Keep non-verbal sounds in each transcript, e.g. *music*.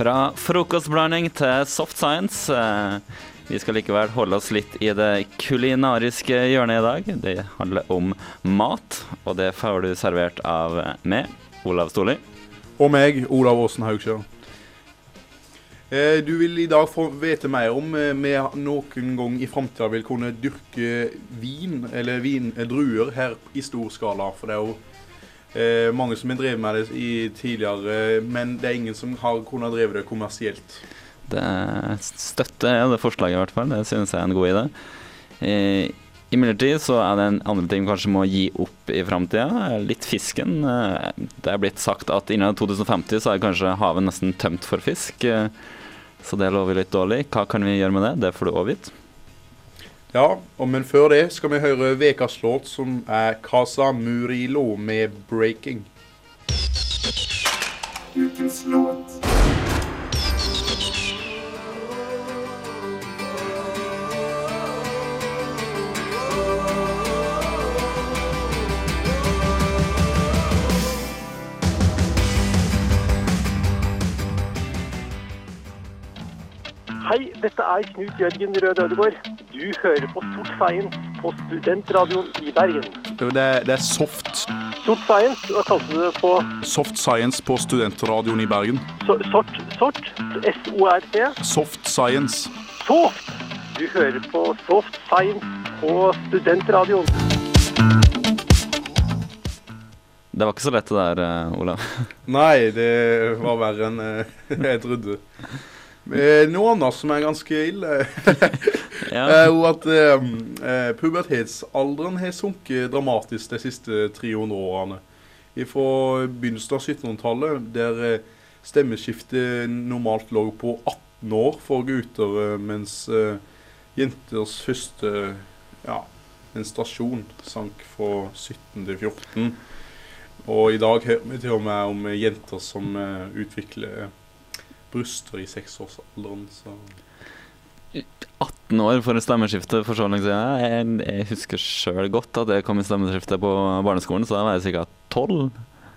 Fra frokostblanding til soft science. Eh, Vi skal likevel holde oss litt i det kulinariske hjørnet i dag. Det handler om mat, og det får du servert av meg, Olav Storli. Og meg, Olav Åsen Haugskjær. Eh, Du vil i dag få vite mer om eh, vi noen gang i framtida vil kunne dyrke vin, eller vin, eh, druer, her i stor skala. For det er jo eh, mange som har drevet med det i tidligere, men det er ingen som har kunnet drevet det kommersielt. Det støtter jeg det forslaget, i hvert fall. Det synes jeg er en god idé. Eh, Imidlertid så er det en andre ting vi kanskje må gi opp i framtida. Litt fisken. Eh, Det er blitt sagt at innen 2050 så er kanskje havet nesten tømt for fisk. Eh, Så det lover litt dårlig. Hva kan vi gjøre med det? Det får du òg vite. Ja, og men før det skal vi høre ukas låt, som er Casa Murilo med 'Breaking'. Hei, dette er Knut Jørgen Rød Ødegård. Du hører på Sort Science på Studentradioen i Bergen. Det er, det er soft, Sort Science, hva kalte du det på soft science på studentradioen i Bergen. so sort? Sort? S-O-R-T? Soft science. Soft! Du hører på Soft Science på Studentradioen. Det var ikke så lett det der, eh, Olav. Nei, det var verre enn eh, jeg trodde. Eh, Noe annet som er ganske ille, *laughs* er jo at eh, eh, pubertetsalderen har sunket dramatisk de siste 300 årene. Fra begynnelsen av 1700-tallet, der eh, stemmeskiftet normalt lå på 18 år for gutter, eh, mens eh, jenters første ja, menstruasjon sank fra 17 til 14. Og i dag hører vi til og med om jenter som eh, utvikler bryster i seksårsalderen. Så 18 år for et stemmeskifte for så lenge siden. Jeg, jeg husker sjøl godt at jeg kom i stemmeskifte på barneskolen, så da var jeg ca. 12.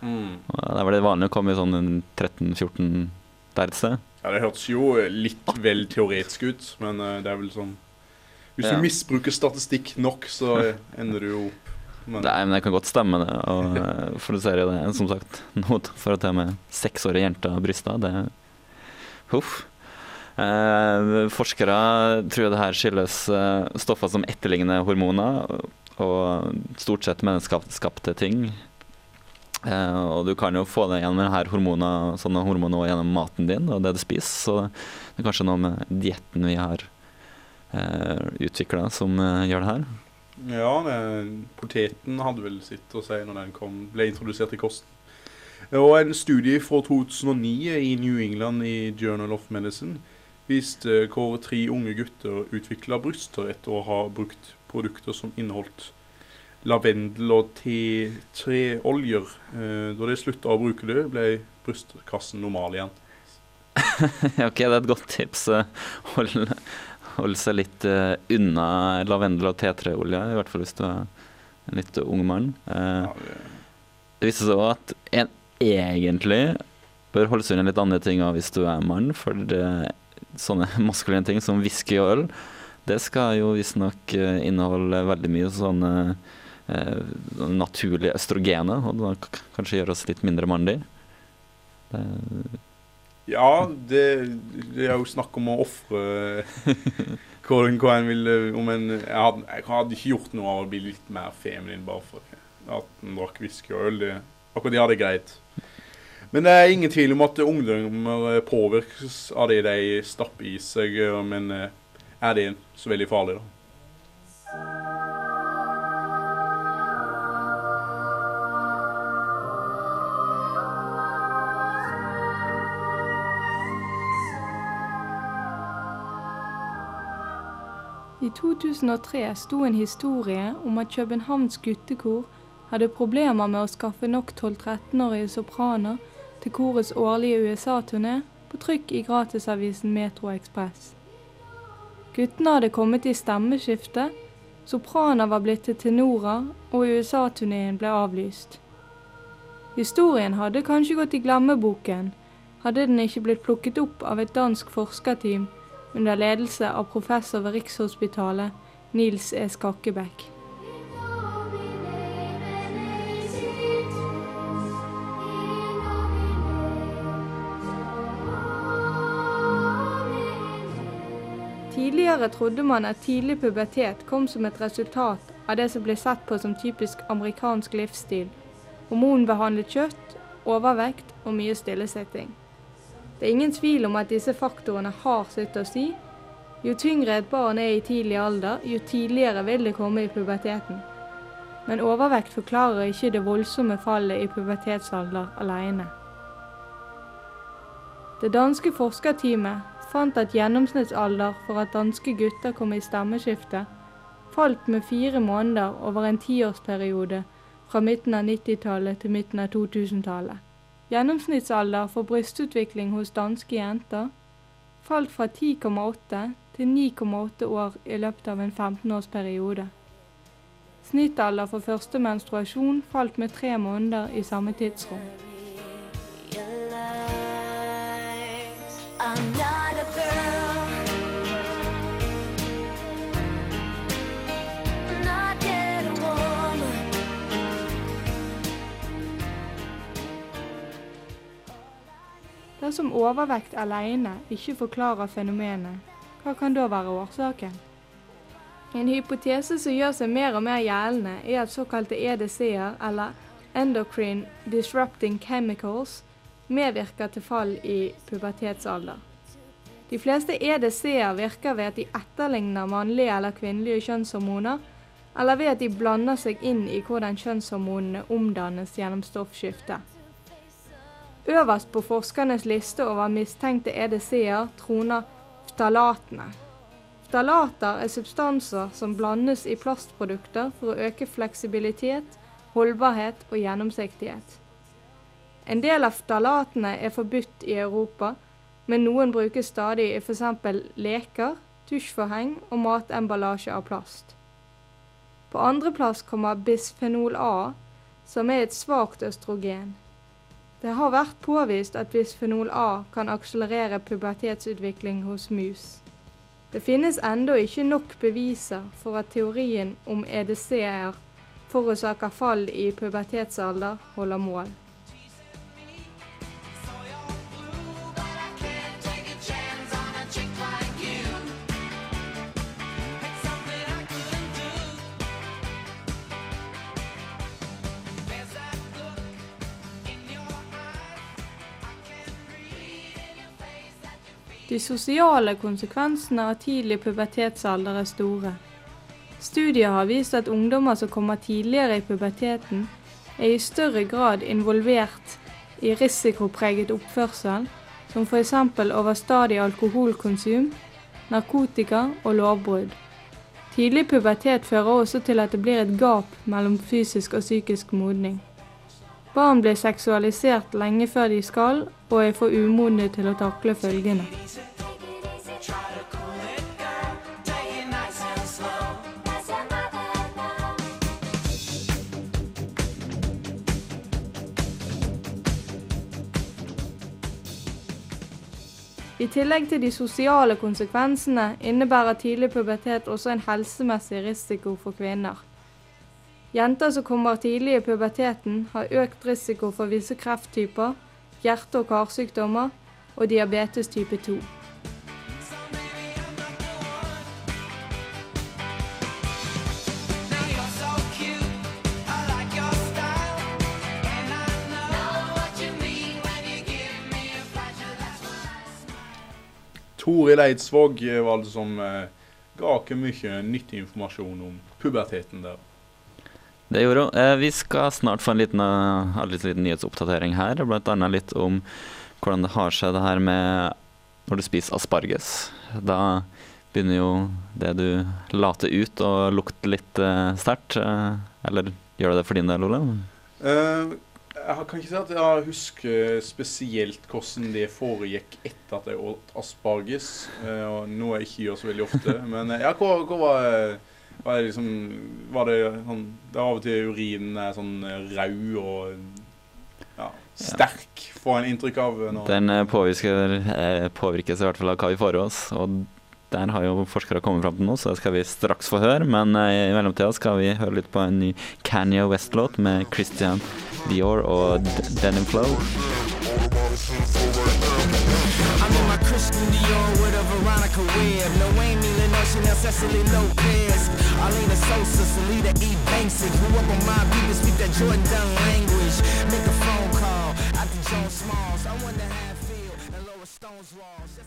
Og Da var det vanlig å komme i sånn 13-14 der et sted. Ja, det hørtes jo litt vel teoretisk ut, men eh, det er vel sånn Hvis Ja. du misbruker statistikk nok, så ender du jo opp men, Nei, men jeg kan godt stemme, det. Og, eh, for du ser jo det, som sagt. noe for at det med seksårige jenter og bryster, det Huff. Eh, forskere tror det her skyldes eh, stoffer som etterligner hormoner, og stort sett menneskeskapte ting. Eh, og du kan jo få det gjennom her hormoner, sånne hormoner gjennom maten din og det du spiser. Så det er kanskje noe med dietten vi har eh, utvikla som eh, gjør det her. Ja, det, poteten hadde vel sitt å si når den kom, ble introdusert i kosten. Og en studie fra 2009 i New England i Journal of Medicine viste hvor tre unge gutter utvikla bryster etter å ha brukt produkter som inneholdt lavendel og te-treoljer. Eh, da de slutta å bruke det, ble brystkassen normal igjen. *laughs* ok, det er et godt tips. eh, Hold, hold seg litt eh, unna lavendel- og T3-olje, i hvert fall hvis du er en litt ung mann. Eh, Ja, det, viste seg òg at en egentlig bør holde seg unna litt andre ting hvis du er mann, for det, sånne *laughs* maskuline ting som whisky og øl, det skal jo visstnok uh, inneholde veldig mye sånne eh, naturlige østrogener, og da kanskje gjøre oss litt mindre mandige. Ja, det, det er jo snakk om å ofre *laughs* hva, hva en vil eh, om en, jeg, hadde, jeg hadde ikke gjort noe av å bli litt mer feminin bare for at en drakk whisky og øl. Det, akkurat det har det greit. Men det er ingen tvil om at ungdommer eh, påvirkes av det de stapper i seg. eh, Men eh, er det så veldig farlig, da? I 2003 sto en historie om at Københavns guttekor hadde problemer med å skaffe nok 12-13-årige sopraner til korets årlige USA-turné på trykk i gratisavisen Metro Express. Guttene hadde kommet i stemmeskifte, sopraner var blitt til tenorer, og USA-turneen ble avlyst. Historien hadde kanskje gått i glemmeboken, hadde den ikke blitt plukket opp av et dansk forskerteam under ledelse av professor ved Rikshospitalet, Nils E. Skakkebekk. Tidligere trodde man at tidlig pubertet kom som et resultat av det som ble sett på som typisk amerikansk livsstil. Hormonbehandlet kjøtt, overvekt og mye stillesitting. Det er ingen tvil om at disse faktorene har sitt å si. Jo tyngre et barn er i tidlig alder, jo tidligere vil det komme i puberteten. Men overvekt forklarer ikke det voldsomme fallet i pubertetsalder alene. Det danske forskerteamet fant at gjennomsnittsalder for at danske gutter kom i stemmeskifte, falt med fire måneder over en tiårsperiode fra midten av 90-tallet til midten av 2000-tallet. Gjennomsnittsalder for brystutvikling hos danske jenter falt fra 10,8 til 9,8 år i løpet av en 15-årsperiode. Snittalder for første menstruasjon falt med tre måneder i samme tidsrom. I'm Dersom overvekt alene ikke forklarer fenomenet, hva kan da være årsaken? En hypotese som gjør seg mer og mer gjeldende, er at såkalte EDC-er, eller endocrine disrupting chemicals, medvirker til fall i pubertetsalder. De fleste EDC-er virker ved at de etterligner mannlige eller kvinnelige kjønnshormoner, eller ved at de blander seg inn i hvordan kjønnshormonene omdannes gjennom stoffskifte. Øverst på forskernes liste over mistenkte EDC-er troner ftalatene. Ftalater er substanser som blandes i plastprodukter for å øke fleksibilitet, holdbarhet og gjennomsiktighet. En del av ftalatene er forbudt i Europa, men noen brukes stadig i f.eks. leker, tusjforheng og matemballasje av plast. På andreplass kommer bisfenol A, som er et svakt østrogen. Det har vært påvist at bisfenol A kan akselerere pubertetsutvikling hos mus. Det finnes ennå ikke nok beviser for at teorien om EDC-er forårsaker fall i pubertetsalder holder mål. De sosiale konsekvensene av tidlig pubertetsalder er store. Studier har vist at ungdommer som kommer tidligere i puberteten, er i større grad involvert i risikopreget oppførsel, som f.eks. overstadig alkoholkonsum, narkotika og lovbrudd. Tidlig pubertet fører også til at det blir et gap mellom fysisk og psykisk modning. Barn blir seksualisert lenge før de skal, og er for umodne til å takle følgene. I tillegg til de sosiale konsekvensene innebærer tidlig pubertet også en helsemessig risiko for kvinner. Jenter som kommer tidlig i puberteten, har økt risiko for visse krefttyper, hjerte- og karsykdommer og diabetes type 2. Toril Eidsvåg eh, var det som eh, ga oss mye nyttig informasjon om puberteten der. Det gjorde hun. Eh, vi skal snart få en liten, en ha litt liten nyhetsoppdatering her. Annet litt om hvordan det har seg det her med når du spiser asparges. Da begynner jo det du later ut å lukte litt eh, sterkt. Eh, eller gjør det det for din del, Ole? Uh, jeg kan ikke si at jeg husker spesielt hvordan det foregikk etter at jeg åt asparges. eh, og noe jeg ikke gjør så veldig ofte. Men eh, ja, hva, hva var, eh, var det liksom Var det sånn Det av og til urinen er sånn Rau rød og ja, sterk, får en inntrykk av. Når, Den eh, påvirker, eh, påvirkes i hvert fall av hva vi får i oss. Og der har jo forskere kommet fram til noe, så det skal vi straks få høre. Men eh, i mellomtida skal vi høre litt på en ny Kanye West-låt med Christian Dior og Denim Flow. I'm in my Christian Dior with a Veronica Webb. No Amy Cecily Lopez. Arlena Sosa, Salida E. Banksy. Grew up on my speak that Jordan Dunn language. Make a phone call Smalls. I wonder and Stone's walls.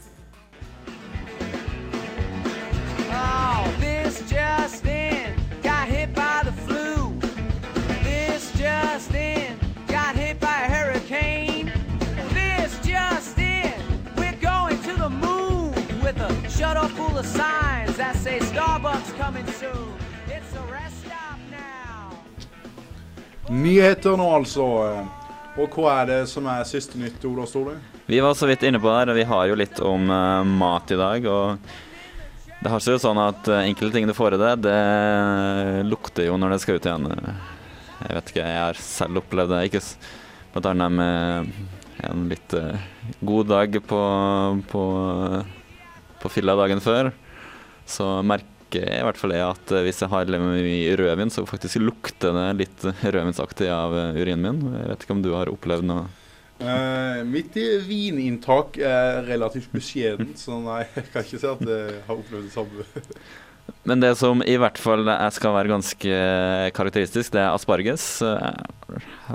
Oh, this just in, got hit by the flu. This just in, got hit by a hurricane. This just in, we're going to the moon with a shuttle full of signs Starbucks coming soon. It's a rest stop now. Nyheter nå, altså. Og hva er det som er siste nytt, Ola Stole? Vi var så vidt inne på det, og vi har jo litt om uh, mat i dag. Og det har seg jo sånn at uh, enkelte ting du får i det, det lukter jo når det skal ut igjen. Jeg vet ikke, jeg har selv opplevd det. Ikke blant annet med en litt uh, god dag på, på, på fylla dagen før. Så merker jeg i hvert fall jeg at eh, hvis jeg har mye rødvin, så faktisk lukter det litt *laughs* rødvinsaktig av eh, urinen min. Jeg vet ikke om du har opplevd noe Uh, mitt vininntak er relativt beskjedent, så nei, *laughs* jeg kan ikke si at jeg har opplevd det samme. *laughs* Men det som i hvert fall skal være ganske karakteristisk, det er asparges.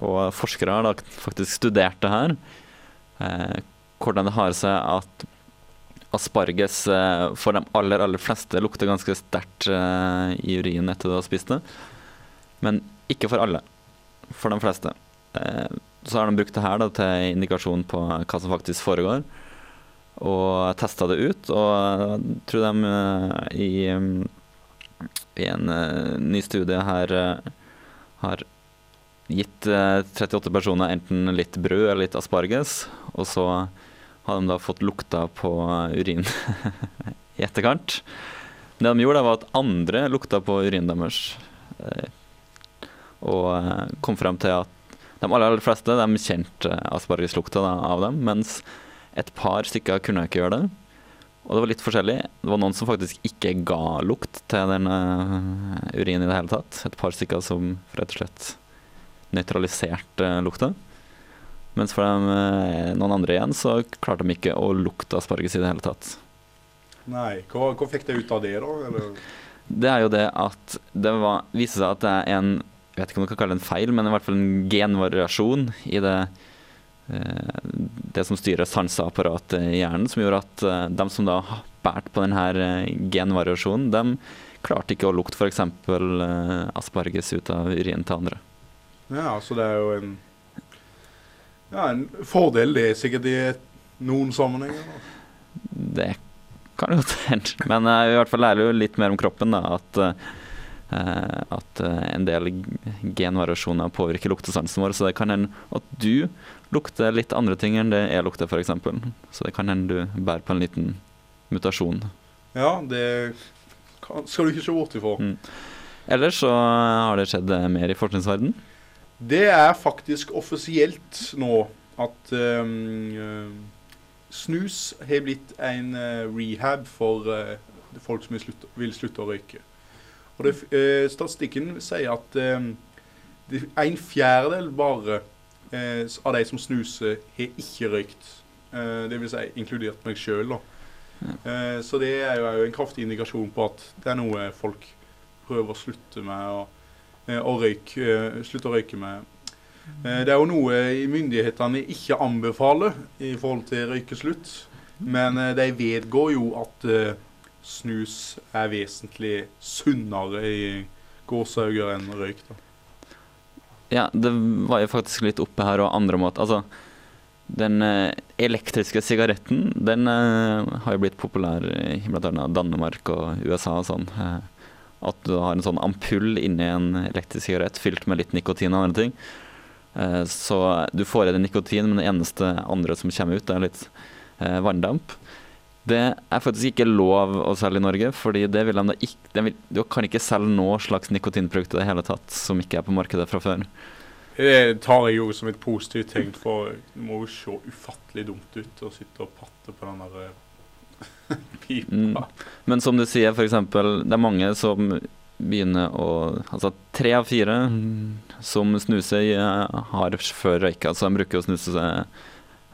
Og forskere har faktisk studert det her. Hvordan det har seg at asparges eh, for de aller, aller fleste lukter ganske sterkt eh, i urinen etter du har spist det. Men ikke for alle. For de fleste. Eh, Så har de brukt det her da, til indikasjon på hva som faktisk foregår og testa det ut. Og jeg tror de i, i en ny studie her har gitt eh, 38 personer enten litt brød eller litt asparges, og så har de da fått lukta på urin *laughs* i etterkant. Det de gjorde, da, var at andre lukta på urinen deres. eh, Og eh, kom frem til at de aller, aller fleste de kjente aspargeslukta av dem, mens et par stykker kunne ikke gjøre det. Og det var litt forskjellig. Det var noen som faktisk ikke ga lukt til den urinen i det hele tatt. Et par stykker som rett og slett nøytraliserte lukta. Mens for dem, eh, noen andre igjen så klarte de ikke å lukte asparges i det hele tatt. Nei, hva, hva fikk de ut av det, da? Eller? Det er jo det at det var, viser seg at det er en jeg vet ikke om du kan kalle det en feil, men i hvert fall en genvariasjon i det, eh, det som styrer sanseapparatet i hjernen, som gjorde at eh, de som da båret på denne genvariasjonen, de klarte ikke å lukte f.eks. Asparges ut av urinen til andre. Ja, så det er jo en, ja, en fordel, det er sikkert i noen sammenhenger. da. Det kan jo godt hende. Men uh, i hvert fall lærer jo litt mer om kroppen, da. At, uh, at uh, en del genvariasjoner påvirker luktesansen vår. Så det kan hende at du lukter litt andre ting enn det jeg lukter, f.eks. Så det kan hende du bærer på en liten mutasjon. Ja, det kan, skal du ikke se bort ifra. Mm. Ellers så har det skjedd mer i forskningsverden. Det er faktisk offisielt nå at eh, snus har blitt en eh, rehab for eh, folk som vil slutte, å røyke. Og det, Statistikken sier at ehm, en fjerdedel bare av de som snuser, har ikke røykt. Uh, det vil si inkludert meg sjøl. Eh, så det er jo, er jo en kraftig indikasjon på at det er noe folk prøver å slutte med. Og, eh, røyk, eh, slutte å røyke med. Eh, Det er jo noe myndighetene ikke anbefaler i forhold til røykeslutt. Men de vedgår jo at snus er vesentlig sunnere i gåsehauger enn røyk. da. Ja, det var jo faktisk litt oppe her og andre måter. Altså, den elektriske sigaretten, den har jo blitt populær i bl.a. Danmark og USA og sånn. At du har en sånn ampull inni en elektrisk sigarett fylt med litt nikotin og andre ting. Eh, så du får i deg nikotin, men det eneste andre som kommer ut, er litt eh, vanndamp. Det er faktisk ikke lov å selge i Norge, fordi det vil de ikke de vil, Du kan ikke selge noe slags nikotinprodukt i det hele tatt som ikke er på markedet fra før. Det tar jeg jo som et positivt tegn, for det må jo se ufattelig dumt ut å sitte og patte på den der eh, *laughs* pipa. Mm. Men som du sier, f.eks. det er mange som begynner å Altså tre av fire som snuser, eh, har før røyka. så de bruker å snuse seg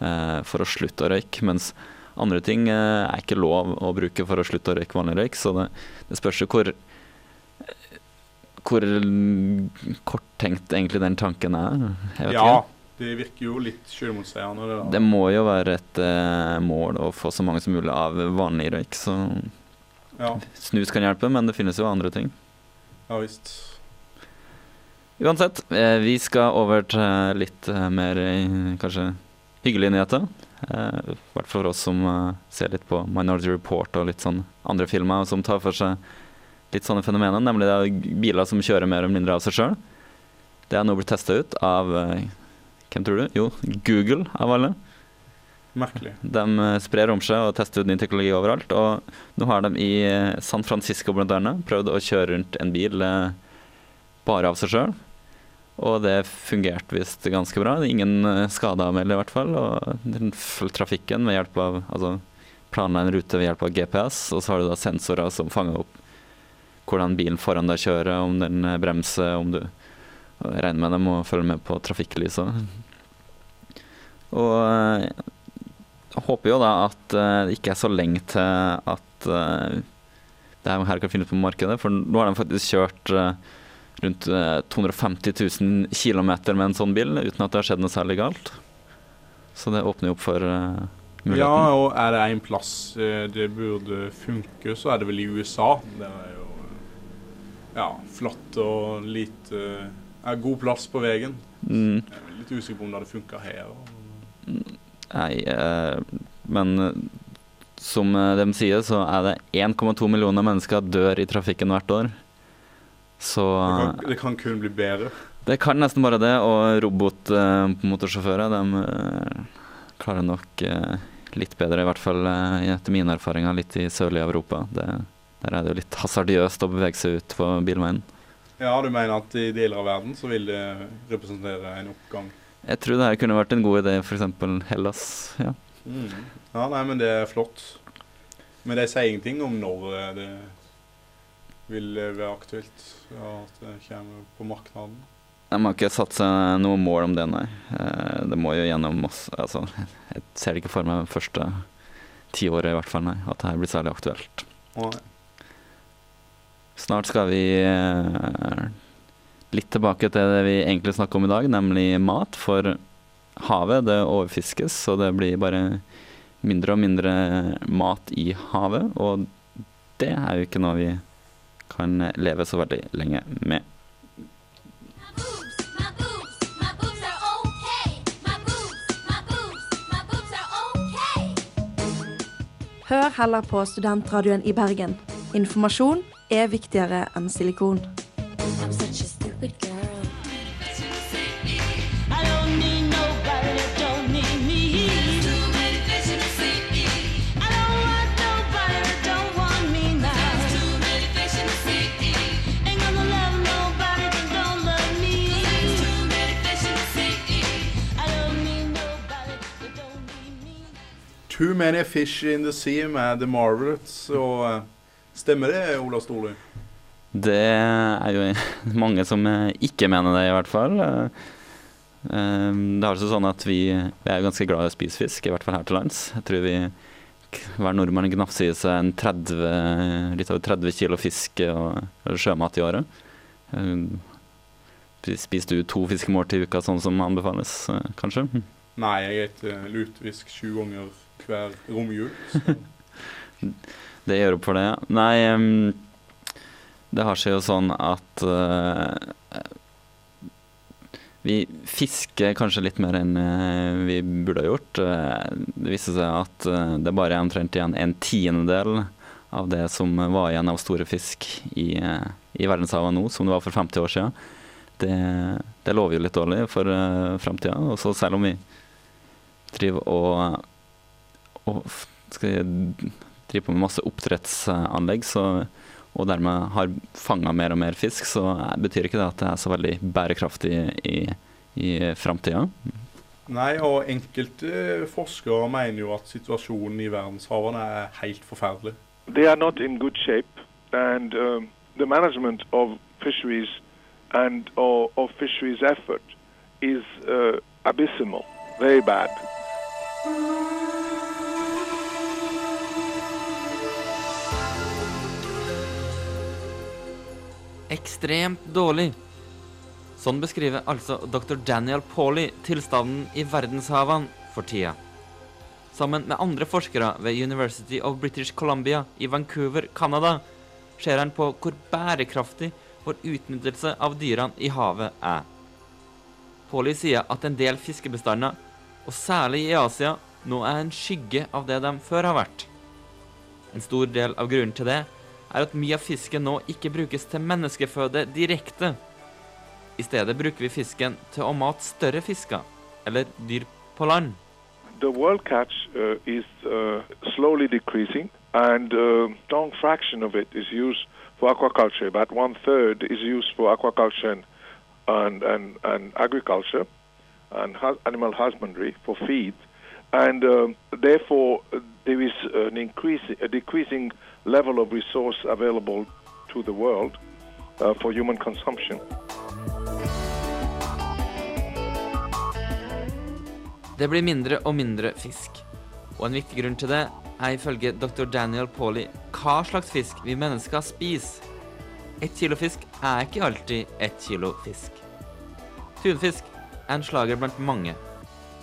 eh, for å slutte å røyke, mens andre ting eh, er ikke lov å bruke for å slutte å røyke vanlig røyk. Så det, det spørs jo hvor hvor korttenkt egentlig den tanken er. Ja, ikke. det virker jo litt selvmotsigende. Det. Det må jo være et eh, mål å få så mange som mulig av vanlig røyk. Så Ja, snus kan hjelpe, men det finnes jo andre ting. ja visst. Uansett, eh, vi skal over til litt eh, mer eh, kanskje hyggelige nyheter. Eh, I hvert fall for oss som eh, ser litt på Minority Report og litt sånn andre filmer som tar for seg litt sånne fenomener, nemlig det er biler som kjører mer eller mindre av seg sjøl. Det er nå blitt testa ut av eh, hvem tror du? Jo, Google av alle. Merkelig. De eh, sprer om seg og tester ut ny teknologi overalt. Og nå har de i eh, San Francisco blant annet prøvd å kjøre rundt en bil eh, bare av seg sjøl. Og det fungerte visst ganske bra. Ingen skader å melde, i hvert fall. Og trafikken med hjelp av altså, planla en rute ved hjelp av GPS, og så har du da sensorer som fanger opp hvordan bilen foran deg kjører, om den bremser, om du regner med dem og følger med på trafikklyset. Og håper jo da at eh, det ikke er så lenge til at eh, det her kan finnes på markedet. For nå har de faktisk kjørt eh, rundt eh, 250 000 km med en sånn bil uten at det har skjedd noe særlig galt. Så det åpner jo opp for muligheten. Ja, og er det en plass det burde funke, så er det vel i USA. Det er jo ja, flatt og lite er God plass på veien. Mm, Jeg er litt usikker på om det hadde funka her. Nei, eh, men eh, som eh, de sier, så er det 1,2 millioner mennesker dør i trafikken hvert år. Så Det kan, det kan kun bli bedre. Det kan nesten bare det, og robotmotorsjåfører de klarer nok litt bedre, i hvert fall etter mine erfaringer, litt i sørlige Europa. Det, der er det jo litt hasardiøst å bevege seg ut på bilveien. Ja, du mener at i deler av verden så vil det representere en oppgang? Jeg tror det her kunne vært en god idé, f.eks. Hellas. Ja. Ja, nei, men det er flott. Men de sier ingenting om når eh, det vil eh, være aktuelt ja, at det kommer på markedet. Jeg har ikke satt seg noe mål om det, nei. Eh, Det må jo gjennom masse Altså, jeg ser det ikke for meg det første tiåret i hvert fall, nei, at det her blir særlig aktuelt. Nei. Snart skal vi litt tilbake til det vi egentlig snakker om i dag, nemlig mat. For havet det overfiskes, så det blir bare mindre og mindre mat i havet. Og det er jo ikke noe vi kan leve så veldig lenge med. Hør heller på Studentradioen i Bergen. Informasjon er viktigere enn silikon. stupid girl. I don't need nobody that don't need me. I don't want nobody that don't want me now. Ain't gonna love nobody that don't love me. I don't need nobody that don't need me. Too many fish in the sea med The Marvelettes. Eh, stemmer det, Ola Storli? Det er jo *laughs* mange som eh, ikke mener det, i hvert fall. Eh, eh, Det har seg sånn at vi, vi er ganske glad i å spise fisk, i hvert fall her til lands. Jeg tror vi hver nordmann gnafser i seg en 30, litt over 30 kilo fisk og, sjømat i året. Eh, Spiser du to fiskemål til uka, sånn som anbefales, eh, kanskje? Nei, jeg spiser lutefisk sju ganger hver romjul. *laughs* Det gjør opp for det, ja. Nei, em, det har seg jo sånn at uh, vi fisker kanskje litt mer enn eh, vi burde ha gjort. Eh, det viste seg at det bare er omtrent igjen en tiendedel av det som var igjen av store fisk i, i verdenshavet nå, som det var for 50 år siden. Det, det lover jo litt dårlig for uh, framtida. Og så selv om vi driver og, og skal jeg på med masse oppdrettsanlegg, så, og dermed har fanga mer og mer fisk, så betyr ikke det at det er så veldig bærekraftig i, i framtida. Nei, og enkelte forskere mener jo at situasjonen i verdenshavene er helt forferdelig. they are not in good shape, and um, the management of fisheries and or, of fisheries effort is uh, abysmal, very bad. Ekstremt dårlig. Sånn beskriver altså dr. Daniel Pauly tilstanden i verdenshavene for tida. Sammen med andre forskere ved University of British Columbia i Vancouver, Canada, ser han på hvor bærekraftig vår utnyttelse av dyrene i havet er. Pauly sier at en del fiskebestander, og særlig i Asia, nå er en skygge av det de før har vært. En stor del av grunnen til det er at mye av fisken nå ikke brukes til menneskeføde direkte. I stedet bruker vi fisken til å mate større fisker, eller dyr på land. The world catch uh, is uh, slowly decreasing, and a strong fraction of it is used for aquaculture. About one third is used for aquaculture and and, and, and agriculture and animal husbandry for feed, and um, therefore there is an increase, a decreasing level of resource available to the world uh, for human consumption. Det blir mindre og mindre fisk. Og en viktig grunn til det er ifølge dr. Daniel Pauli hva slags fisk vi mennesker spiser. Ett kilo fisk er ikke alltid ett kilo fisk. Tunfisk er en slager blant mange.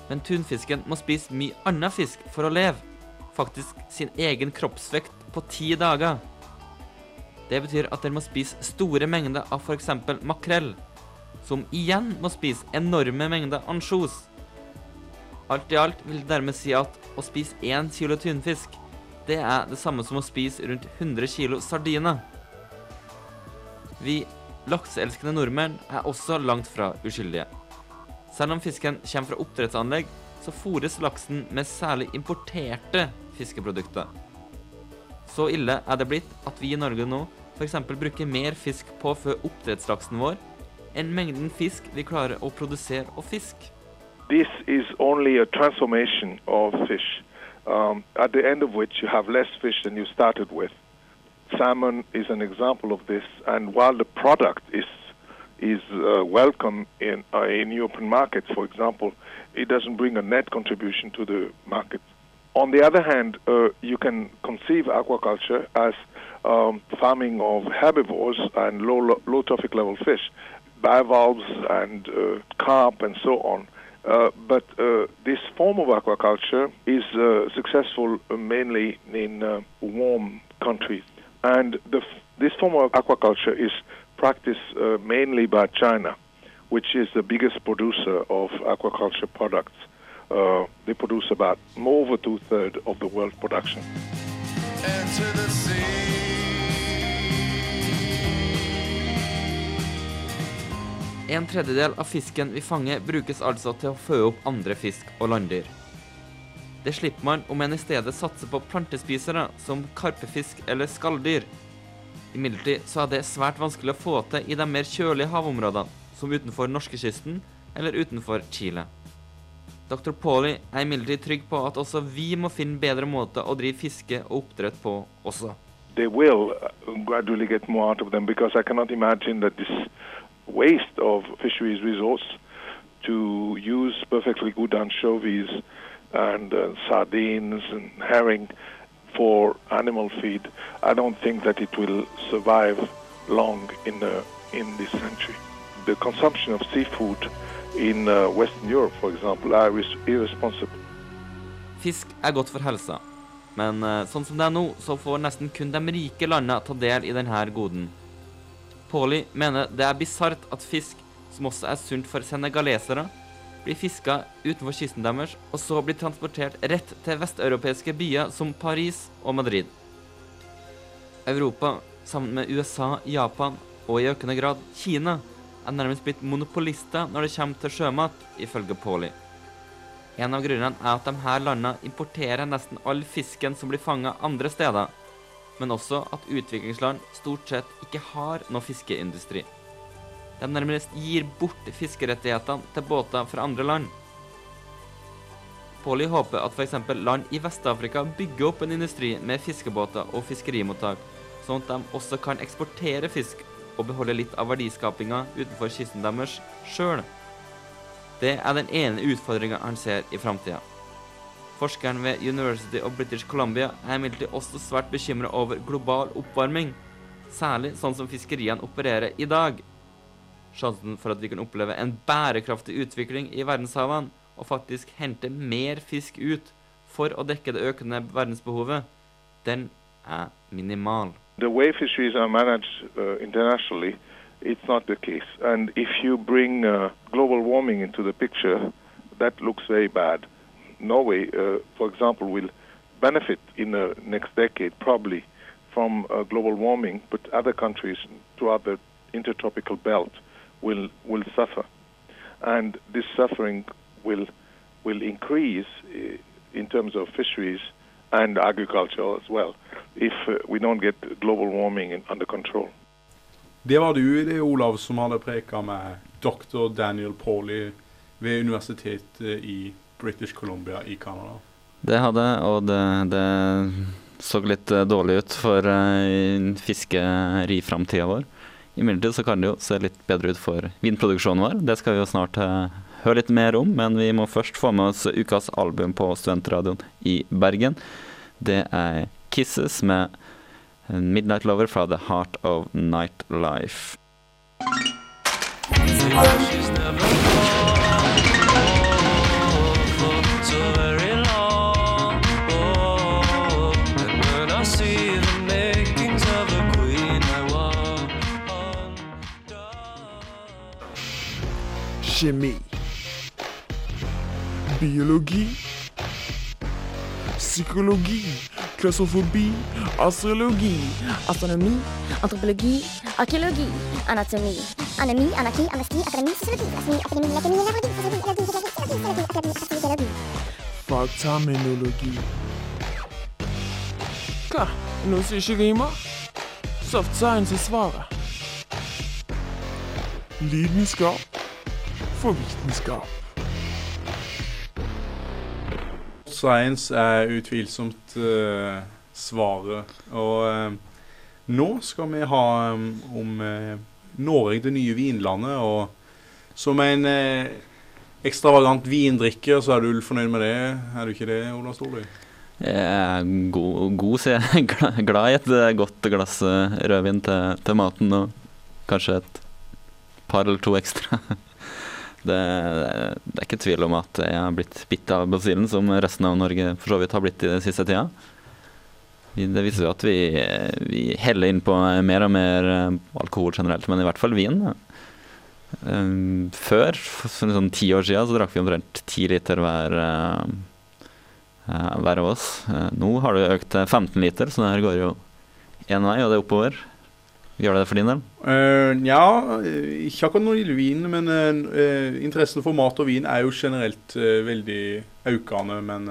Men tunfisken må spise mye annen fisk for å leve. Faktisk sin egen kroppsvekt på ti dager. Det betyr at den må spise store mengder av f.eks. makrell, som igjen må spise enorme mengder ansjos. Alt i alt vil det dermed si at å spise én kilo tunfisk, det er det samme som å spise rundt 100 kilo sardiner. Vi lakseelskende nordmenn er også langt fra uskyldige. Selv om fisken kommer fra oppdrettsanlegg, så fôres laksen med særlig importerte fiskeprodukter. Så ille er det blitt at vi i Norge nå f.eks. bruker mer fisk på å fø oppdrettslaksen vår enn mengden fisk vi klarer å produsere og fiske. This is only a transformation of fish, um, at the end of which you have less fish than. Salmon is an example of this, and while the product is is uh, welcome in uh, in European markets, for example, it doesn't bring a net contribution to the market. On the other hand, uh, you can conceive aquaculture as um, farming of herbivores and low low trophic level fish, bivalves and uh, carp and so on. Uh, but uh, this form of aquaculture is successful mainly in warm countries. And the, this form of aquaculture is practiced uh, mainly by China, which is the biggest producer of aquaculture products. Uh, they produce about more over two thirds of the world production. En tredjedel av fisken vi fanger, brukes altså til å føde opp andre fisk og landdyr. Det slipper man om en i stedet satser på plantespisere som karpefisk eller skalldyr. Imidlertid så er det svært vanskelig å få til i de mer kjølige havområdene, som utenfor norskekysten eller utenfor Chile. Dr. Pauli er imidlertid trygg på at også vi må finne bedre måter å drive fiske og oppdrett på også. they will uh, gradually get more out of them because I cannot imagine that this waste of fisheries resource to use perfectly good anchovies and uh, sardines and herring for animal feed, I don't think that it will survive long in the in this century. The consumption of seafood in uh, Western Europe, for example, are irresponsible. Fisk er godt for helsa, men uh, sånn som det er nå, så får nesten kun de rike landene ta del i denne goden. Pauli mener det er bisart at fisk, som også er sunt for senegalesere, blir fiska utenfor kysten deres, og så blir transportert rett til vesteuropeiske byer som Paris og Madrid. Europa, sammen med USA, Japan og i økende grad Kina, er nærmest blitt monopolister når det kommer til sjømat, ifølge Pauli. En av grunnene er at de her landene importerer nesten all fisken som blir fanga andre steder, men også at utviklingsland stort sett ikke har noe fiskeindustri. De nærmest gir bort fiskerettighetene til båter fra andre land. Pauli håper at f.eks. land i Vest-Afrika bygger opp en industri med fiskebåter og fiskerimottak, sånn at de også kan eksportere fisk og beholde litt av verdiskapinga utenfor kysten deres sjøl. Det er den ene utfordringa han ser i framtida. Forskeren ved University of British Columbia er imidlertid også svært bekymra over global oppvarming, særlig sånn som fiskeriene opererer i dag. Sjansen for at vi kan oppleve en bærekraftig utvikling i verdenshavene og faktisk hente mer fisk ut for å dekke det økende verdensbehovet, den er minimal. The way fisheries are managed uh, internationally, it's not the case. And if you bring uh, global warming into the picture, that looks very bad. Norway, uh, for example, will benefit in the next decade probably from uh, global warming, but other countries throughout the intertropical belt will will suffer, and this suffering will will increase uh, in terms of fisheries and agriculture as well if uh, we don't get global warming under control. Det var du, det Olav, som hadde preka med dr. Daniel Pauly ved universitetet i British Columbia i Canada. Det hadde, og det, det så litt eh, dårlig ut for fiskeriframtida vår. Imidlertid så kan det jo se litt bedre ut for vinproduksjonen vår. Det skal vi jo snart eh, høre litt mer om, men vi må først få med oss ukas album på Studentradioen i Bergen. Det er 'Kisses' med 'Midnight Lover' fra The Heart of Nightlife. Kjemi. Biologi. Psykologi. Klaustrofobi. Astrologi. Astronomi, antropologi, arkeologi, anatomi, anemi, anarki, anesti, akademi, sosiologi, astronomi, akademi, lekemi, nevrologi, fysiologi, allergi, fysiologi, psykologi, akademi, astrologi. Faktamenologi. Hva? Noe som ikke rimer? Soft science er svaret. Lidenskap for vitenskap. Science er utvilsomt uh, svaret. Og uh, nå skal vi ha um, om uh, Norge det nye vinlandet. Og som en ekstravagant vindrikker, så er du fornøyd med det? Er du ikke det, Ola Storli? Jeg er god, god sier jeg. *laughs* er Glad i et godt glass rødvin til, til maten, og kanskje et par eller to ekstra. *laughs* Det, det er ikke tvil om at jeg har blitt bitt av basillen, som resten av Norge for så vidt har blitt i den siste tida. Det viser jo at vi, vi heller inn på mer og mer eh, alkohol generelt, men i hvert fall vin. Um, Før, for sånn ti år siden, så drakk vi omtrent ti liter hver, eh, eh, hver av oss. Nå har det økt til 15 liter, så det her går jo én vei, og det er oppover. Gjør det det for din del? Uh, ja, ikke akkurat når det gjelder vin, men eh, eh, interessen for mat og vin er jo generelt uh, veldig økende. Men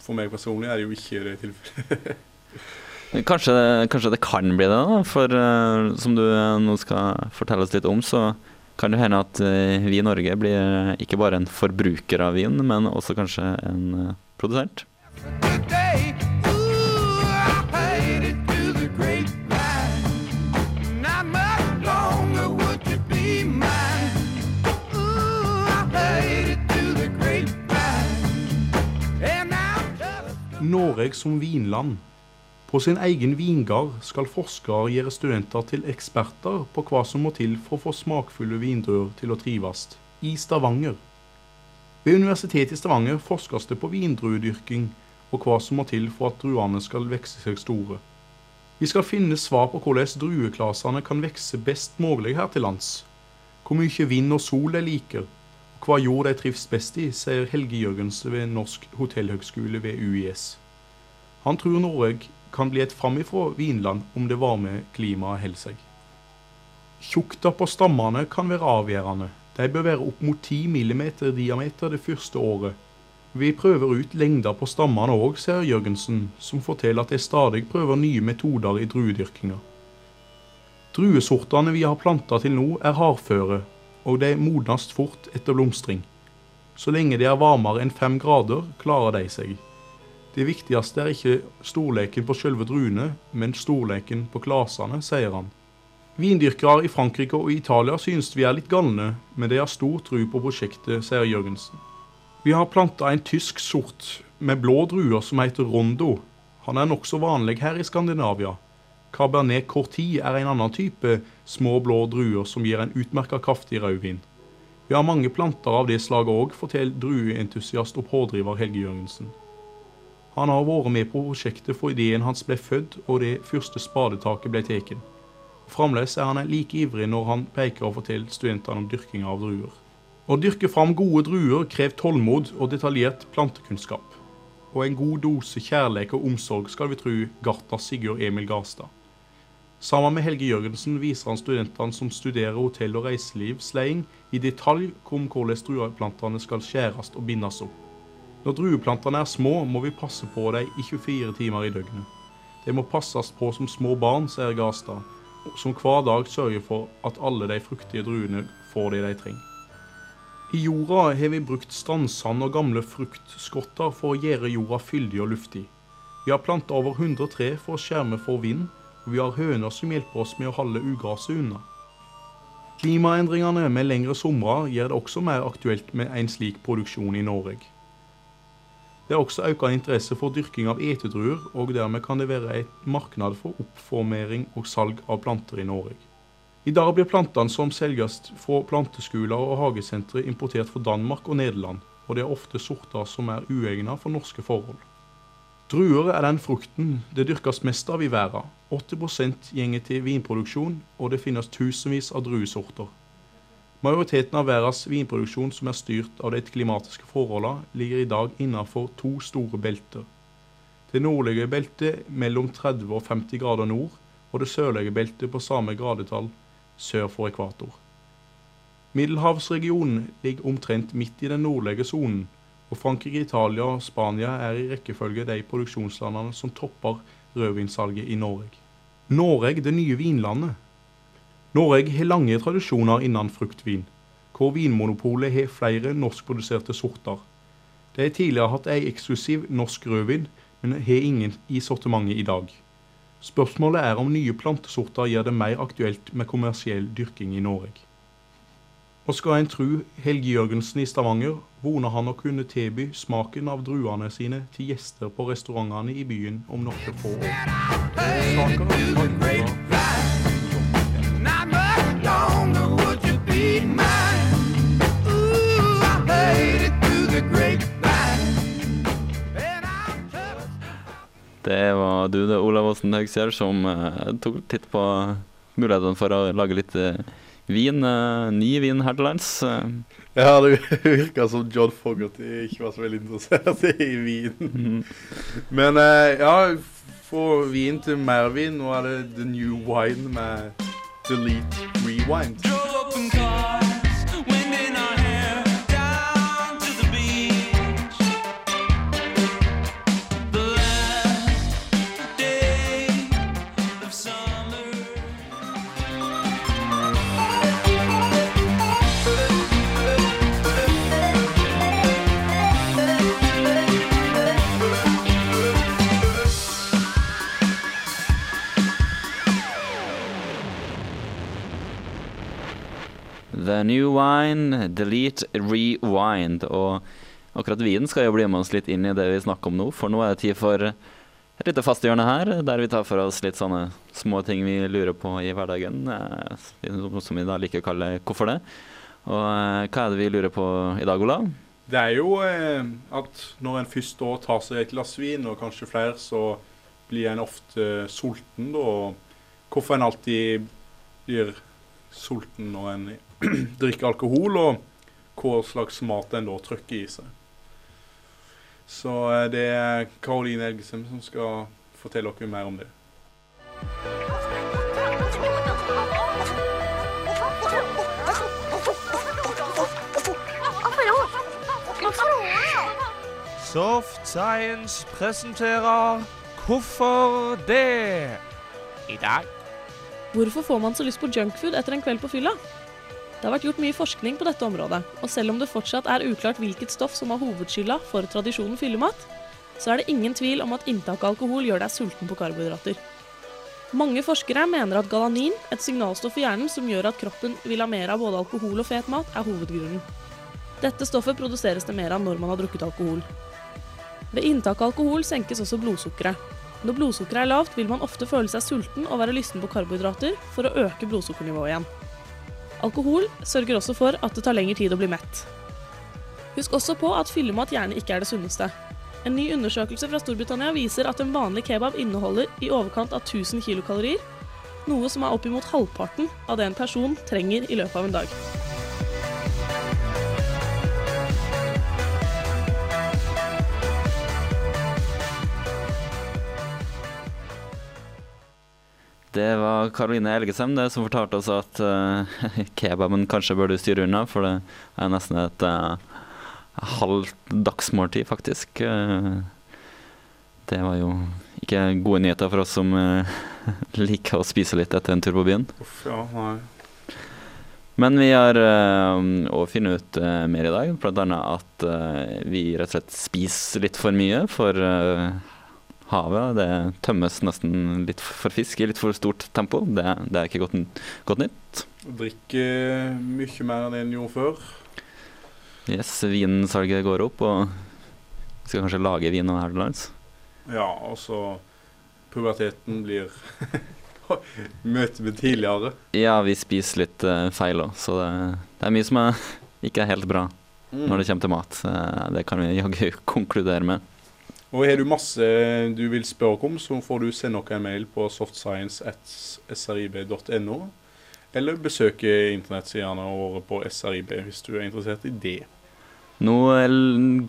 for meg personlig er det jo ikke det tilfellet. *laughs* Kanskje, kanskje det kan bli det, da. For som du nå skal fortelle oss litt om, så kan det hende at vi i Norge blir ikke bare en forbruker av vin, men også kanskje en produsent. Norge som vinland. På sin egen vingard skal forskere gjøre studenter til eksperter på hva som må til for å få smakfulle vindruer til å trives. i Stavanger. Ved Universitetet i Stavanger forskes det på vindruedyrking og hva som må til for at druene skal vokse seg store. Vi skal finne svar på hvordan drueklasene kan vokse best mulig her til lands. Hvor mye vind og sol de liker, og hva jord de trives best i, sier Helge Jørgensen ved Norsk hotellhøgskole ved UiS. Han tror Norge kan bli et framifrå vinland om det varme klimaet holder seg. Tjukta på stammene kan være avgjørende. De bør være opp mot 10 mm diameter det første året. Vi prøver ut lengder på stammene òg, ser Jørgensen, som forteller at de stadig prøver nye metoder i druedyrkinga. Druesortene vi har planta til nå, er hardføre, og de modnes fort etter blomstring. Så lenge de er varmere enn fem grader, klarer de seg. Det viktigste er ikke storleken på selve druene, men storleken på klasene, sier han. Vindyrkere i Frankrike og Italia synes vi er litt galne, men de har stor tro på prosjektet, sier Jørgensen. Vi har planta en tysk sort med blå druer som heter Rondo. Han er nokså vanlig her i Skandinavia. Cabernet Corti er en annen type små blå druer som gir en utmerka kraftig rødvin. Vi har mange planter av det slaget òg, forteller drueentusiast og pådriver Helge Jørgensen. Han har vært med på prosjektet for ideen hans ble født og det første spadetaket ble tatt. Fremdeles er han like ivrig når han peker og forteller studentene om dyrking av druer. Å dyrke fram gode druer krever tålmod og detaljert plantekunnskap. Og en god dose kjærlighet og omsorg, skal vi tro gartner Sigurd Emil Garstad. Sammen med Helge Jørgensen viser han studentene som studerer hotell- og reiselivsleding, i detalj om hvordan drueplantene skal skjæres og bindes opp. Når drueplantene er små, må vi passe på dem i 24 timer i døgnet. De må passes på som små barn, sier Garstad, som hver dag sørger for at alle de fruktige druene får det de trenger. I jorda har vi brukt strandsand og gamle fruktskotter for å gjøre jorda fyldig og luftig. Vi har planta over 100 tre for å skjerme for vind, og vi har høner som hjelper oss med å holde ugraset unna. Klimaendringene med lengre somre gjør det også mer aktuelt med en slik produksjon i Norge. Det er også økende interesse for dyrking av etedruer, og dermed kan det være et marked for oppformering og salg av planter i Norge. I dag blir plantene som selges fra planteskoler og hagesentre importert fra Danmark og Nederland, og det er ofte sorter som er uegnet for norske forhold. Druer er den frukten det dyrkes mest av i verden. 80% gjenger til vinproduksjon, og det finnes tusenvis av druesorter. Majoriteten av verdens vinproduksjon som er styrt av de klimatiske forholdene, ligger i dag innenfor to store belter. Det nordlige beltet mellom 30 og 50 grader nord, og det sørlige beltet på samme gradetall sør for ekvator. Middelhavsregionen ligger omtrent midt i den nordlige sonen, og Frankrike, Italia og Spania er i rekkefølge de produksjonslandene som topper rødvinsalget i Norge. Norge, det nye vinlandet. Norge har lange tradisjoner innen fruktvin, hvor Vinmonopolet har flere norskproduserte sorter. De har tidligere hatt ei eksklusiv norsk rødvin, men har ingen i sortimentet i dag. Spørsmålet er om nye plantesorter gjør det mer aktuelt med kommersiell dyrking i Norge. Og skal en tru Helge Jørgensen i Stavanger, voner han å kunne tilby smaken av druene sine til gjester på restaurantene i byen om noen få Not Det var du, det, Olav Åsen Haugsgjerd, som eh, tok titt på mulighetene for å lage litt eh, vin, eh, ny vin her til lands. Ja, det virka som John Fogerty ikke var så veldig interessert i vin. Men eh, ja, få vin til mer vin. Nå er det The New Wine med Delete Rewind. Open and wind The New Wine, Delete, Rewind. Og akkurat vinen skal jo bli med oss litt inn i det vi snakker om nå, for nå er det tid for et lite fastehjørne her, der vi tar for oss litt sånne små ting vi lurer på i hverdagen, eh, som vi da liker å kalle 'Hvorfor det?' Og eh, hva er det vi lurer på i dag, Olav? Det er jo eh, at når en først da tar seg et glass vin, og kanskje flere, så blir en ofte sulten. da, Hvorfor en alltid blir sulten når en *clears throat* drikker alkohol, og hva slags mat en da trykker i seg. Så eh, det er Karoline Elgesem som skal fortelle dere mer om det. Soft Science presenterer Hvorfor det? I dag. Hvorfor får man så lyst på junkfood etter en kveld på fylla? Det har vært gjort mye forskning på dette området, og selv om det fortsatt er uklart hvilket stoff som har hovedskylda for tradisjonen fyllemat, så er det ingen tvil om at inntak av alkohol gjør deg sulten på karbohydrater. Mange forskere mener at galanin, et signalstoff i hjernen som gjør at kroppen vil ha mer av både alkohol og fet mat, er hovedgrunnen. Dette stoffet produseres det mer av når man har drukket alkohol. Ved inntak av alkohol senkes også blodsukkeret. Når blodsukkeret er lavt, vil man ofte føle seg sulten og være lysten på karbohydrater for å øke blodsukkernivået igjen. Alkohol sørger også for at det tar lengre tid å bli mett. Husk også på at fyllemat gjerne ikke er det sunneste. En ny undersøkelse fra Storbritannia viser at en vanlig kebab inneholder i overkant av 1000 kilokalorier, noe som er oppimot halvparten av det en person trenger i løpet av en dag. Det var Karoline Elgesem det som fortalte oss at uh, *laughs* kebaben kanskje bør du styre unna, for det er nesten et uh, halvt dagsmåltid, faktisk. Uh, det var jo ikke gode nyheter for oss som uh, *laughs* liker å spise litt etter en tur på byen. Uff, ja, nei. Men vi har uh, finne ut mer i dag, bl.a. at vi rett og slett spiser litt for mye. For havet det tømmes nesten litt for fisk i litt for stort tempo. Det, det er ikke godt, godt nytt. Drikker mye mer enn en gjorde før. Yes, Vinsalget går opp, og vi skal kanskje lage vin her til lands. Ja, og så puberteten blir *laughs* Møter med tidligere. Ja, vi spiser litt uh, feil òg, så det, det er mye som er, ikke er helt bra Mm. når det kommer til mat. Uh, det kan vi jaggu *laughs* konkludere med. Og har du masse du vil spørre om, så får du sende oss en mail på softscience.srib.no. Eller besøke internettsidene våre på SRIB hvis du er interessert i det. Nå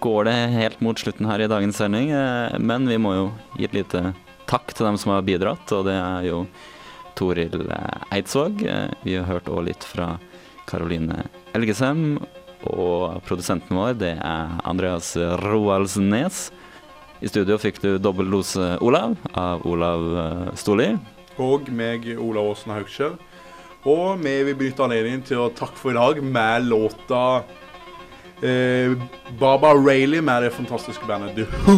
går det helt mot slutten her i dagens sending, eh, men vi må jo gi et lite takk til dem som har bidratt, og det er jo Toril eh, Eidsvåg. Eh, Vi har hørt også litt fra Karoline Elgesem, og produsenten vår det er Andreas Roaldsnes. I studio fikk du dobbel dose Olav av Olav eh, Storli. Og meg, Olav Åsen Haugskjær. Og vi vil benytte anledningen til å takke for i dag med låta eh, Baba Rayleigh med det fantastiske bandet The Who.